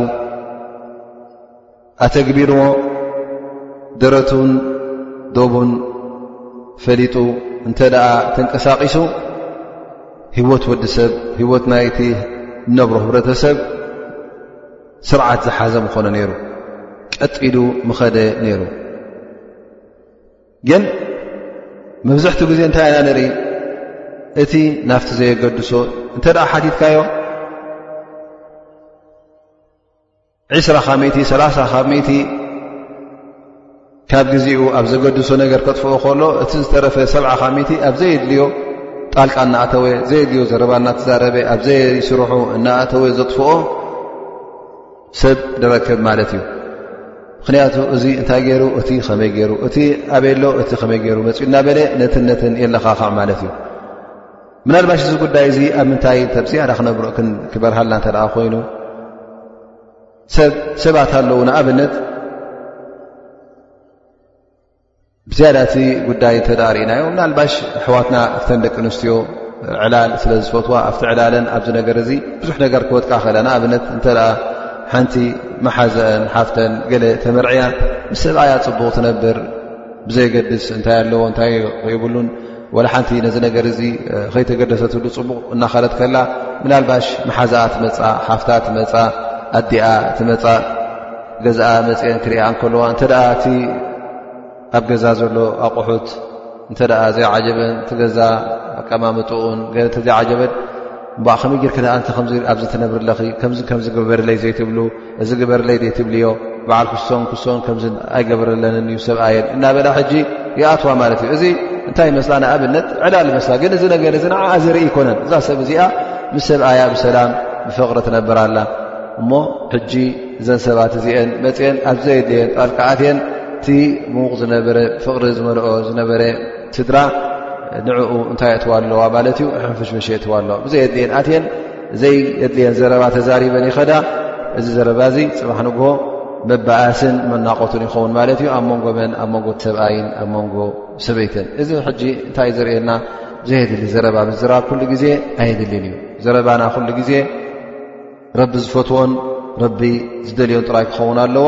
ኣተግቢርዎ ደረቱን ዶቡን ፈሊጡ እንተ ደኣ ተንቀሳቒሱ ህይወት ወዲ ሰብ ህይወት ናይቲ እነብሮ ህብረተሰብ ስርዓት ዝሓዘ ምኾነ ነይሩ ቀጥ ኢሉ ምኸደ ነይሩ ግን መብዝሕትኡ ግዜ እንታይ ኢና ንርኢ እቲ ናፍቲ ዘየገድሶ እንተ ደኣ ሓቲትካዮ ዕስራ ካብ ሚእቲ ሰላሳ ካብ ሚእቲ ካብ ግዜኡ ኣብ ዘገድሶ ነገር ከጥፍኦ ከሎ እቲ ዝተረፈ ሰብዓ ካብ ሚእቲ ኣብ ዘየድልዮ ጣልቃ እናእተወ ዘየድልዮ ዘረባ እናተዛረበ ኣብ ዘይስርሑ እናእተወ ዘጥፍኦ ሰብ ንረክብ ማለት እዩ ምኽንያቱ እዚ እንታይ ገይሩ እቲ ከመይ ገይሩ እቲ ኣበሎ እቲ ከመይ ገይሩ መፅኡ እናበለ ነትን ነትን የለኻኻዕ ማለት እዩ ምናልባሽ እዚ ጉዳይ እዚ ኣብ ምንታይ ተብፅያዳ ክነብሮ ክበርሃልና እተ ኮይኑ ሰባት ኣለዉ ንኣብነት ብዝያዳ እቲ ጉዳይ እተ ርእናዮ ምናልባሽ ኣሕዋትና ኣብተን ደቂ ኣንስትዮ ዕላል ስለ ዝፈትዋ ኣብቲ ዕላለን ኣብዚ ነገር እዚ ብዙሕ ነገር ክወጥቃ ክእል ንኣብነት እንተ ሓንቲ መሓዘአን ሓፍተን ገለ ተመርዕያ ምስ ሰብኣያ ፅቡቕ ትነብር ብዘየገድስ እንታይ ኣለዎ እንታይ ይብሉን ወላ ሓንቲ ነዚ ነገር እዚ ከይተገደሰትሉ ፅቡቕ እናኸለት ከላ ምናልባሽ መሓዛኣ ትመፃ ሓፍታ ትመፃ ኣዲኣ ትመፃ ገዛኣ መፅአን ክሪኣ እንከለዋ እንተ እቲ ኣብ ገዛ ዘሎ ኣቑሑት እንተ ዘይዓጀበን ትገዛ ኣቀማምጥኡን ዘይዓጀበን እኣ ከመይ ጌርክ ኣ ከምዚ ኣብዚ ትነብርለኺ ከምዚ ከምዚ ግበርለይ ዘይትብሉ እዚ ግበርለይ ደ ትብልዮ በዓል ክሶን ክሶን ከምዚ ኣይገብረለንን እዩ ሰብኣየን እናበላ ሕጂ ይኣትዋ ማለት እዩ እዚ እንታይ ይመስላ ንኣብነት ዕላል መስላ ግን እዚ ነገር እዚ ንዓ ዝርኢ ኣይኮነን እዛ ሰብ እዚኣ ምስ ሰብኣያ ብሰላም ብፍቕሪ ትነብር ኣላ እሞ ሕጂ እዘን ሰባት እዚአን መፅአን ኣብ ዘየድልየን ጣልቃዓት እየን እቲ ምዉቕ ዝነበረ ፍቕሪ ዝመልኦ ዝነበረ ስድራ ንዕኡ እንታይ የእትዋ ኣለዋ ማለት እዩ ሕንፍሽፍሽ የእትዋ ኣለዋ ብዘየድልየን ኣትየን ዘይ የድልየን ዘረባ ተዛሪበን ይኸዳ እዚ ዘረባ እዚ ፅባሕ ንግሆ መባኣስን መናቆትን ይኸውን ማለት እዩ ኣብ መንጎ መን ኣብ መንጎ ሰብኣይን ኣብ መንጎ ሰበይትን እዚ ሕጂ እንታይ ዝርእየና ዘየድሊ ዘረባ ምዝራብ ኩሉ ግዜ ኣየድልን እዩ ዘረባና ኩሉ ግዜ ረቢ ዝፈትዎን ረቢ ዝደልዮን ጥራይ ክኸውን ኣለዎ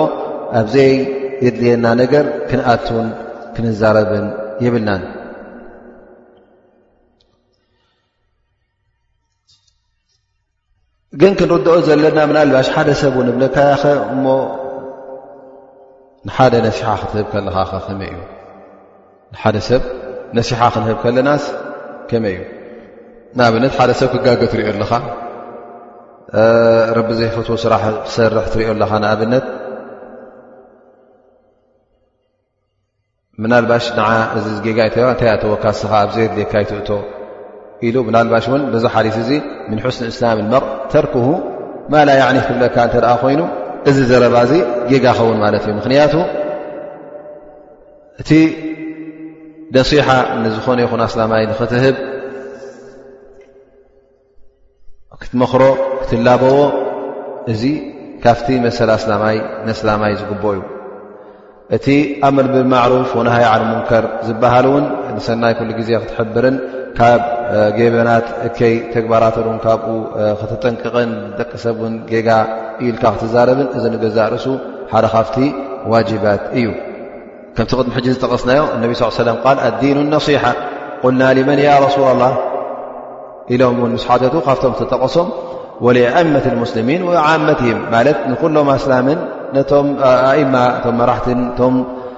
ኣብዘይ የድልየና ነገር ክንኣቱን ክንዛረብን የብልናን ግን ክንርድኦ ዘለና ምናልባሽ ሓደ ሰብ ውን እብለካያኸ እሞ ንሓደ ነስሓ ክትህብ ከለኻ ከ ከመይ እዩ ንሓደ ሰብ ነስሓ ክንህብ ከለናስ ከመይ እዩ ንኣብነት ሓደ ሰብ ክጋገ ትሪኦ ኣለኻ ረቢ ዘይፈትዎ ስራሕ ክሰርሕ ትሪኦ ኣለኻ ንኣብነት ምናልባሽ ንዓ እዚ ጌጋ ዩ ተባ እንታይ ኣተወካ ስኻ ኣብ ዘየድልካ ይትእቶ ኢሉ ምናልባሽ እውን ነዚ ሓዲስ እዚ ምን ሑስኒ እስላም መር ተርክሁ ማላ ያዕኒ ክብለካ እንተ ደኣ ኮይኑ እዚ ዘረባ እዚ ጌጋ ኸውን ማለት እዩ ምኽንያቱ እቲ ነሲሓ ንዝኾነ ይኹን ኣስላማይ ንኽትህብ ክትመኽሮ ክትላበዎ እዚ ካብቲ መሰል ኣስላማይ ነስላማይ ዝግብ እዩ እቲ ኣምር ብማዕሩፍ ወነሃይ ዓል ሙንከር ዝበሃል እውን ንሰናይ ኩሉ ግዜ ክትሕብርን ካብ ጌበናት እከይ ተግባራት ን ካብኡ ክትጠንቅቕን ደቂ ሰብ ን ጌጋ ኢልካ ክትዛረብን እዚ ንገዛእ ርእሱ ሓደ ካብቲ ዋጅባት እዩ ከምቲ ቅድሚ ሕጂ ዝጠቐስናዮ እነቢ ስ ሰለም ቃል ኣዲኑ ነሲሓ ቁልና ሊመን ያ ረሱላ ላ ኢሎም እውን ምስ ሓተቱ ካብቶም ዝተጠቐሶም ወሊኣእመት ሙስልሚን ዓመትም ማለት ንኩሎም ኣስላምን ነቶም ኣእማ እቶም መራሕትን እቶም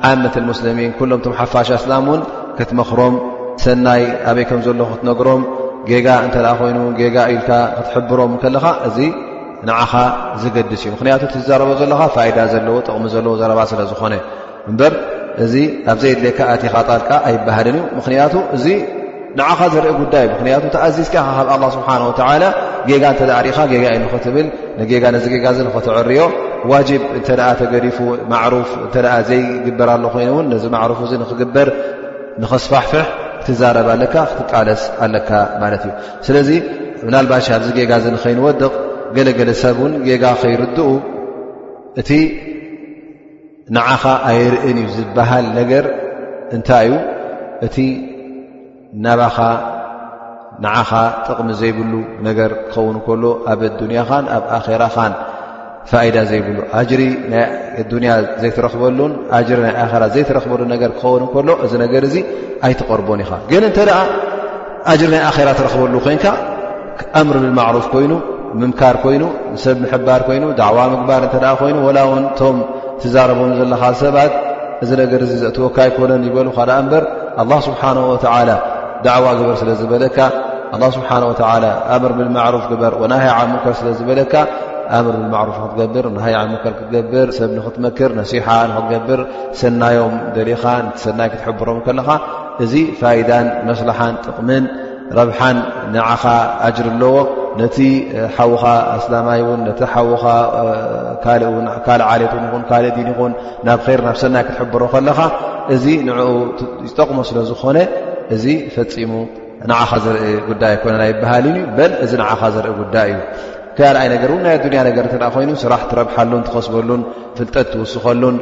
ዓመት ሙስልሚን ኩሎም ቶም ሓፋሽ ኣስላም እውን ክትመኽሮም ሰናይ ኣበይ ከም ዘሎ ክትነግሮም ጌጋ እንተ ኮይኑ ጌጋ ኢልካ ክትሕብሮም ከለኻ እዚ ንዓኻ ዝገድስ እዩ ምክንያቱ ትዛረቦ ዘለኻ ፋይዳ ዘለዎ ጥቕሚ ዘለዎ ዘረባ ስለ ዝኾነ እምበር እዚ ኣብ ዘይድልካ ኣቲኻ ጣልቃ ኣይበሃልን እዩ ምክንያቱ እዚ ንዓኻ ዝርኢ ጉዳይ እዩ ምክንያቱ ተኣዚዝካ ካብ ኣላ ስብሓን ወተላ ጌጋ እንተ ርኢኻ ጌጋ እዩ ንኽትብል ንጌጋ ነዚ ጌጋ እዚ ንኽትዕርዮ ዋጅብ እንተ ተገዲፉ ማዕሩፍ እተ ዘይግበር ኣሎ ኮይኑ እውን ነዚ ማዕሩፍ እዚ ንክግበር ንኸስፋሕፍሕ ክትዛረብ ኣለካ ክትቃለስ ኣለካ ማለት እዩ ስለዚ ምናልባሽ ኣብዚ ጌጋ እዚ ንኸይንወድቕ ገለገለ ሰብ እውን ጌጋ ከይርድኡ እቲ ንዓኻ ኣይርእን እዩ ዝበሃል ነገር እንታይ እዩ እቲ ናባኻ ንዓኻ ጥቕሚ ዘይብሉ ነገር ክኸውን ከሎ ኣብ ኣዱንያኻን ኣብ ኣኼራኻን ፋይዳ ዘይብሉ ኣጅሪ ናይ ኣዱንያ ዘይትረኽበሉን ኣጅሪ ናይ ኣኸራ ዘይትረኽበሉ ነገር ክኸውን እንከሎ እዚ ነገር እዚ ኣይትቐርቦን ኢኻ ግን እንተ ደኣ ኣጅሪ ናይ ኣኼራ ትረኽበሉ ኮይንካ ኣምር ብልማዕሩፍ ኮይኑ ምምካር ኮይኑ ንሰብ ምሕባር ኮይኑ ዳዕዋ ምግባር እንተ ኮይኑ ወላ እውን እቶም ትዛረቦም ዘለኻ ሰባት እዚ ነገር እዚ ዘእትወካ ኣይኮነን ይበሉካ ደኣ እምበር ኣላ ስብሓን ወተዓላ ዳዕዋ ግበር ስለ ዝበለካ ኣላ ስብሓን ወተላ ኣምር ብልማዕሩፍ ግበር ወናሃይ ዓል ሙከር ስለ ዝበለካ ኣምር ብልማዕሩፍ ክትገብር ናሃይ ዓል ሙከር ክትገብር ሰብ ንክትመክር ነሲሓ ንክትገብር ሰናዮም ደሊኻ ነቲ ሰናይ ክትሕብሮም ከለኻ እዚ ፋይዳን መስላሓን ጥቕምን ረብሓን ንዓኻ ኣጅር ኣለዎ ነቲ ሓዉኻ ኣስላማይ እውን ነቲ ሓዉኻ ካልእ ዓሌት ን ይኹን ካልእ ዲን ይኹን ናብ ር ናብ ሰናይ ክትሕብሮ ከለኻ እዚ ንኡ ዝጠቕሞ ስለ ዝኾነ እዚ ፈፂሙ ንዓኻ ዘርኢ ጉዳይ ኣይኮነ ናይ በሃል ዩ በል እዚ ንዓኻ ዘርኢ ጉዳይ እዩ ካልኣይ ነገር እውን ናይ ኣዱንያ ነገር እተ ኮይኑ ስራሕ ትረብሓሉን ትኸስበሉን ፍልጠት ትውስኸሉን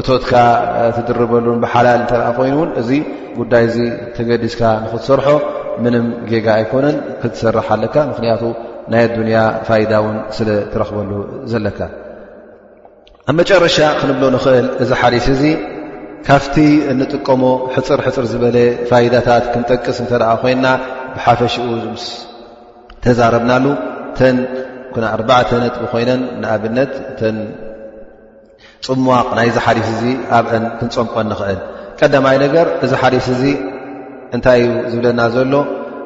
እቶትካ ትድርበሉን ብሓላል እተ ኮይኑ ውን እዚ ጉዳይ እዚ ተገዲስካ ንክትሰርሖ ምንም ጌጋ ኣይኮነን ክትሰርሕ ኣለካ ምክንያቱ ናይ ኣዱንያ ፋይዳ እውን ስለ ትረኽበሉ ዘለካ ኣብ መጨረሻ ክንብሎ ንኽእል እዚ ሓዲስ እዚ ካብቲ እንጥቀሞ ሕፅር ሕፅር ዝበለ ፋይዳታት ክንጠቅስ እንተ ኮይና ብሓፈሽኡ ምስ ተዛረብናሉ ተን ኩና ኣርባዕተ ነጥቢ ኮይነን ንኣብነት እተን ፅሟቕ ናይዚ ሓዲስ እዚ ኣብአን ክንፀምቀን ንኽእል ቀዳማይ ነገር እዚ ሓዲስ እዚ እንታይ እዩ ዝብለና ዘሎ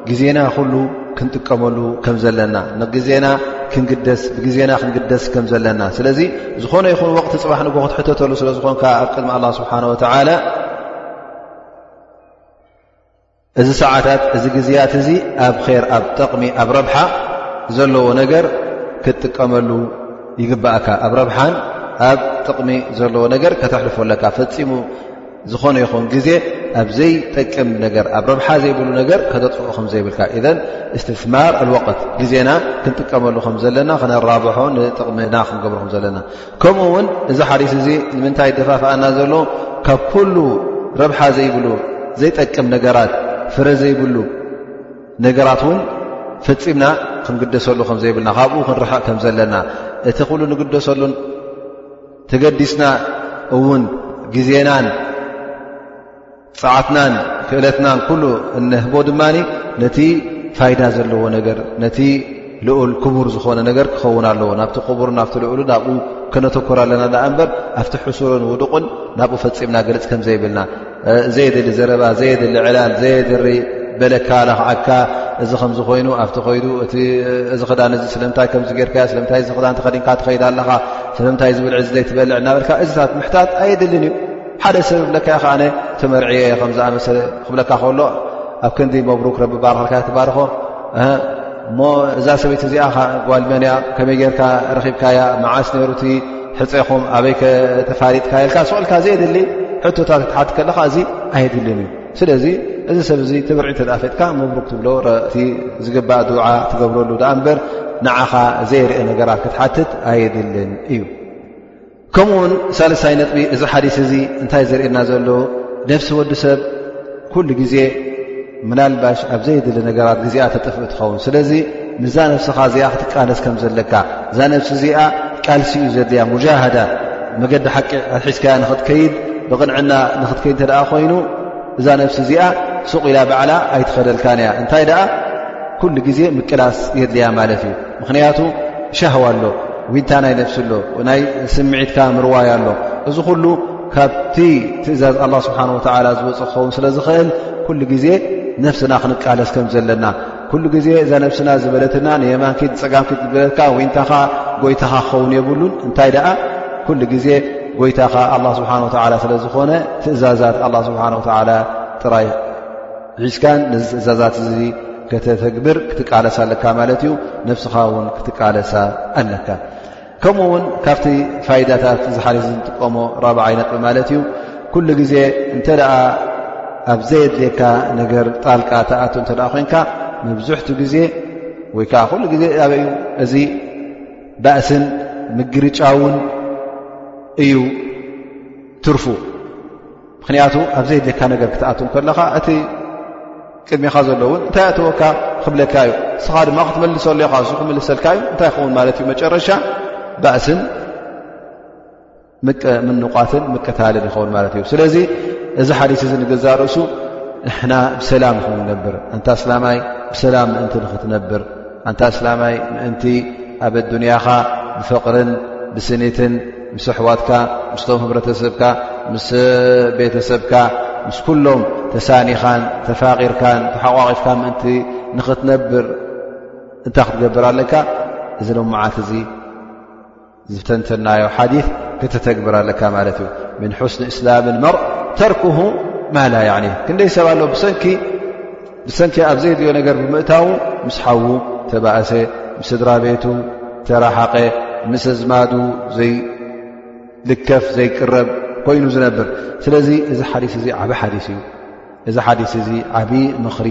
ግዜና ኩሉ ክንጥቀመሉ ከም ዘለና ንግዜና ክንግደስ ብግዜና ክንግደስ ከም ዘለና ስለዚ ዝኾነ ይኹን ወቕቲ ፅባሕ ንጎ ክትሕተተሉ ስለ ዝኾንካ ኣብ ቅድሚ ኣላ ስብሓን ወተዓላ እዚ ሰዓታት እዚ ግዜያት እዚ ኣብ ር ኣብ ጠቕሚ ኣብ ረብሓ ዘለዎ ነገር ክትጥቀመሉ ይግባእካ ኣብ ረብሓን ኣብ ጥቕሚ ዘለዎ ነገር ከተሕልፎ ኣለካ ፈፂሙ ዝኾነ ይኹን ግዜ ኣብ ዘይጠቅም ነገር ኣብ ረብሓ ዘይብሉ ነገር ከተጥፍኦ ከም ዘይብልካ እዘን እስትስማር ኣልወቅት ግዜና ክንጥቀመሉ ከም ዘለና ክነራብሖ ንጥቕምና ክንገብሮ ከም ዘለና ከምኡ እውን እዚ ሓዲስ እዚ ንምንታይ ደፋፍኣና ዘሎ ካብ ኩሉ ረብሓ ዘይብሉ ዘይጠቅም ነገራት ፍረ ዘይብሉ ነገራት እውን ፈፂምና ክንግደሰሉ ከም ዘይብልና ካብኡ ክንርሕቕ ከም ዘለና እቲ ኩሉ ንግደሰሉን ተገዲስና እውን ግዜናን ፀዓትናን ክእለትናን ኩሉ እንህቦ ድማ ነቲ ፋይዳ ዘለዎ ነገር ነቲ ልኡል ክቡር ዝኾነ ነገር ክኸውን ኣለዎ ናብቲ ክቡር ናብቲ ልኡሉ ናብኡ ከነተኩር ኣለና ዳኣ እምበር ኣብቲ ሕሱርን ውዱቕን ናብኡ ፈፂምና ግልፅ ከምዘይብልና ዘየድሊ ዘረባ ዘየድሊ ዕላል ዘየድሪ በለካ ላክዓካ እዚ ከምዚ ኮይኑ ኣብቲ ኮይዱ እዚ ክዳን እዚ ስለምንታይ ከምዚ ገርካዮ ስለምንታይ እዚ ክዳን ተኸዲንካ ትኸይድ ኣለኻ ስለምንታይ ዝብልዕ ዚ ዘይትበልዕ እናበልካ እዚታት ምሕታት ኣየድልን እዩ ሓደ ሰብ ብለካ የ ከኣነ ተመርዕየ ከምዝኣመሰለ ክብለካ ከሎ ኣብ ክንዲ መብሩክ ረቢ ባርክልካ ትባርኾ እሞ እዛ ሰበይቲ እዚኣ ጓል መን እያ ከመይ ጌርካ ረኺብካያ መዓስ ነሩ እቲ ሕፀኹም ኣበይ ከተፋሪጥካ የልካ ስቕልካ ዘየድሊ ሕቶታት ክትሓት ከለካ እዚ ኣየድልን እዩ ስለዚ እዚ ሰብ እዚ ትብር ተፈጥካ ምብሩክ ትብሎ እቲ ዝግባእ ድዓ ትገብረሉ ዳኣ እምበር ንዓኻ ዘየርአ ነገራት ክትሓትት ኣየድልን እዩ ከምኡ ውን ሳልሳይ ነጥቢ እዚ ሓዲስ እዚ እንታይ ዘርእና ዘሎ ነፍሲ ወዲ ሰብ ኩሉ ግዜ ምናልባሽ ኣብ ዘይድሊ ነገራት ግዜኣ ተጥፍእ ትኸውን ስለዚ ንዛ ነፍስኻ እዚኣ ክትቃለስ ከም ዘለካ እዛ ነፍሲ እዚኣ ቃልሲ እዩ ዘድልያ ሙጃሃዳ መገዲ ሓቂ ኣትሒዝካያ ንኽትከይድ ብቕንዕና ንኽትከይድ እንተ ደኣ ኮይኑ እዛ ነፍሲ እዚኣ ሱቕ ኢላ ባዕላ ኣይትኸደልካን እያ እንታይ ደኣ ኩሉ ግዜ ምቅላስ የድልያ ማለት እዩ ምኽንያቱ ሻህዋ ኣሎ ዊንታ ናይ ነፍሲ ኣሎ ናይ ስምዒትካ ምርዋያ ኣሎ እዚ ኩሉ ካብቲ ትእዛዝ ኣላ ስብሓን ወተዓላ ዝወፅ ክኸውን ስለ ዝኽእል ኩሉ ግዜ ነፍስና ክንቃለስ ከም ዘለና ኩሉ ግዜ እዛ ነፍስና ዝበለትና ንየማንኪ ፀጋምኪ ዝበለትካ ወንታኻ ጎይታኻ ክኸውን የብሉን እንታይ ደኣ ኩሉ ግዜ ጎይታኻ ኣላ ስብሓን ወተዓላ ስለ ዝኾነ ትእዛዛት ኣላ ስብሓን ወተዓላ ጥራይ ሒዝካን ነዚ ትእዛዛት እዚ ከተተግብር ክትቃለሳ ኣለካ ማለት እዩ ነብስኻ እውን ክትቃለሳ ኣለካ ከምኡ ውን ካብቲ ፋይዳታት ዝሓደ ዝንጥቀሞ ራብዓይ ነጥቢ ማለት እዩ ኩሉ ግዜ እንተ ደኣ ኣብ ዘየድልየካ ነገር ጣልቃ ተኣት እተ ኮንካ መብዝሕቲ ግዜ ወይ ከዓ ኩሉ ግዜ ኣበዩ እዚ ባእስን ምግርጫውን እዩ ትርፉ ምክንያቱ ኣብ ዘይድልካ ነገር ክትኣት ከለኻ እቲ ቅድሚኻ ዘሎ እውን እንታይ ኣተወካ ክብለካ እዩ እስኻ ድማ ክትመልሰሉ ኢኻ እሱ ክምልሰልካ እዩ እንታይ ይኸውን ማለት እዩ መጨረሻ ባእስን ምንቋትን ምቅታልን ይኸውን ማለት እዩ ስለዚ እዚ ሓዲስ እዚ ንገዛ ርእሱ ንሕና ብሰላም ንክንነብር እንታ ኣስላማይ ብሰላም ምእንቲ ንክትነብር ኣንታ ኣስላማይ ምእንቲ ኣብ ኣዱንያኻ ብፍቕርን ብስኒትን ምስ ኣሕዋትካ ምስቶም ህብረተሰብካ ምስ ቤተሰብካ ምስ ኩሎም ተሳኒኻን ተፋቒርካን ተሓቋቒፍካ ምእንቲ ንኽትነብር እንታይ ክትገብር ኣለካ እዚ ሎምዓት እዚ ዝተንተናዮ ሓዲት ክተተግብር ኣለካ ማለት እዩ ምን ሑስኒ እስላም መርእ ተርክሁ ማላ ያኒ ክንደይ ሰብ ኣሎ ብሰንኪ ኣብ ዘይድዮ ነገር ብምእታው ምስ ሓዉ ተባእሰ ምስ ስድራ ቤቱ ተራሓቐ ምስ ኣዝማዱ ዘይልከፍ ዘይቅረብ ኮይኑ ዝነብር ስለዚ እዚ ሓዲስ እዚ ዓበ ሓዲስ እዩ እዚ ሓዲስ እዚ ዓብዪ ምኽሪ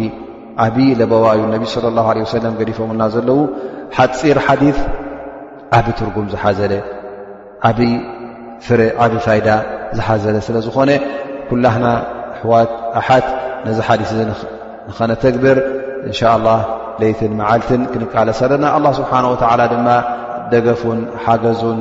ዓብዪ ለበዋ እዩ ነቢ ስለ ላ ለ ወሰለም ገዲፎምና ዘለዉ ሓፂር ሓዲት ዓብ ትርጉም ዝሓዘለ ዓብ ፍረ ዓብ ፋይዳ ዝሓዘለ ስለ ዝኾነ ኩላህና ኣሕዋት ኣሓት ነዚ ሓዲስ እዚ ንኸነተግብር እንሻ ላ ለይትን መዓልትን ክንቃለስ ኣለና ኣላ ስብሓን ወተዓላ ድማ ደገፉን ሓገዙን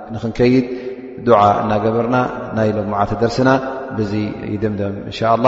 ንክንከይድ ዱዓ እናገበርና ናይ ሎምዓልቲ ደርስና ብዚ ይድምደም እንሻ ኣላ።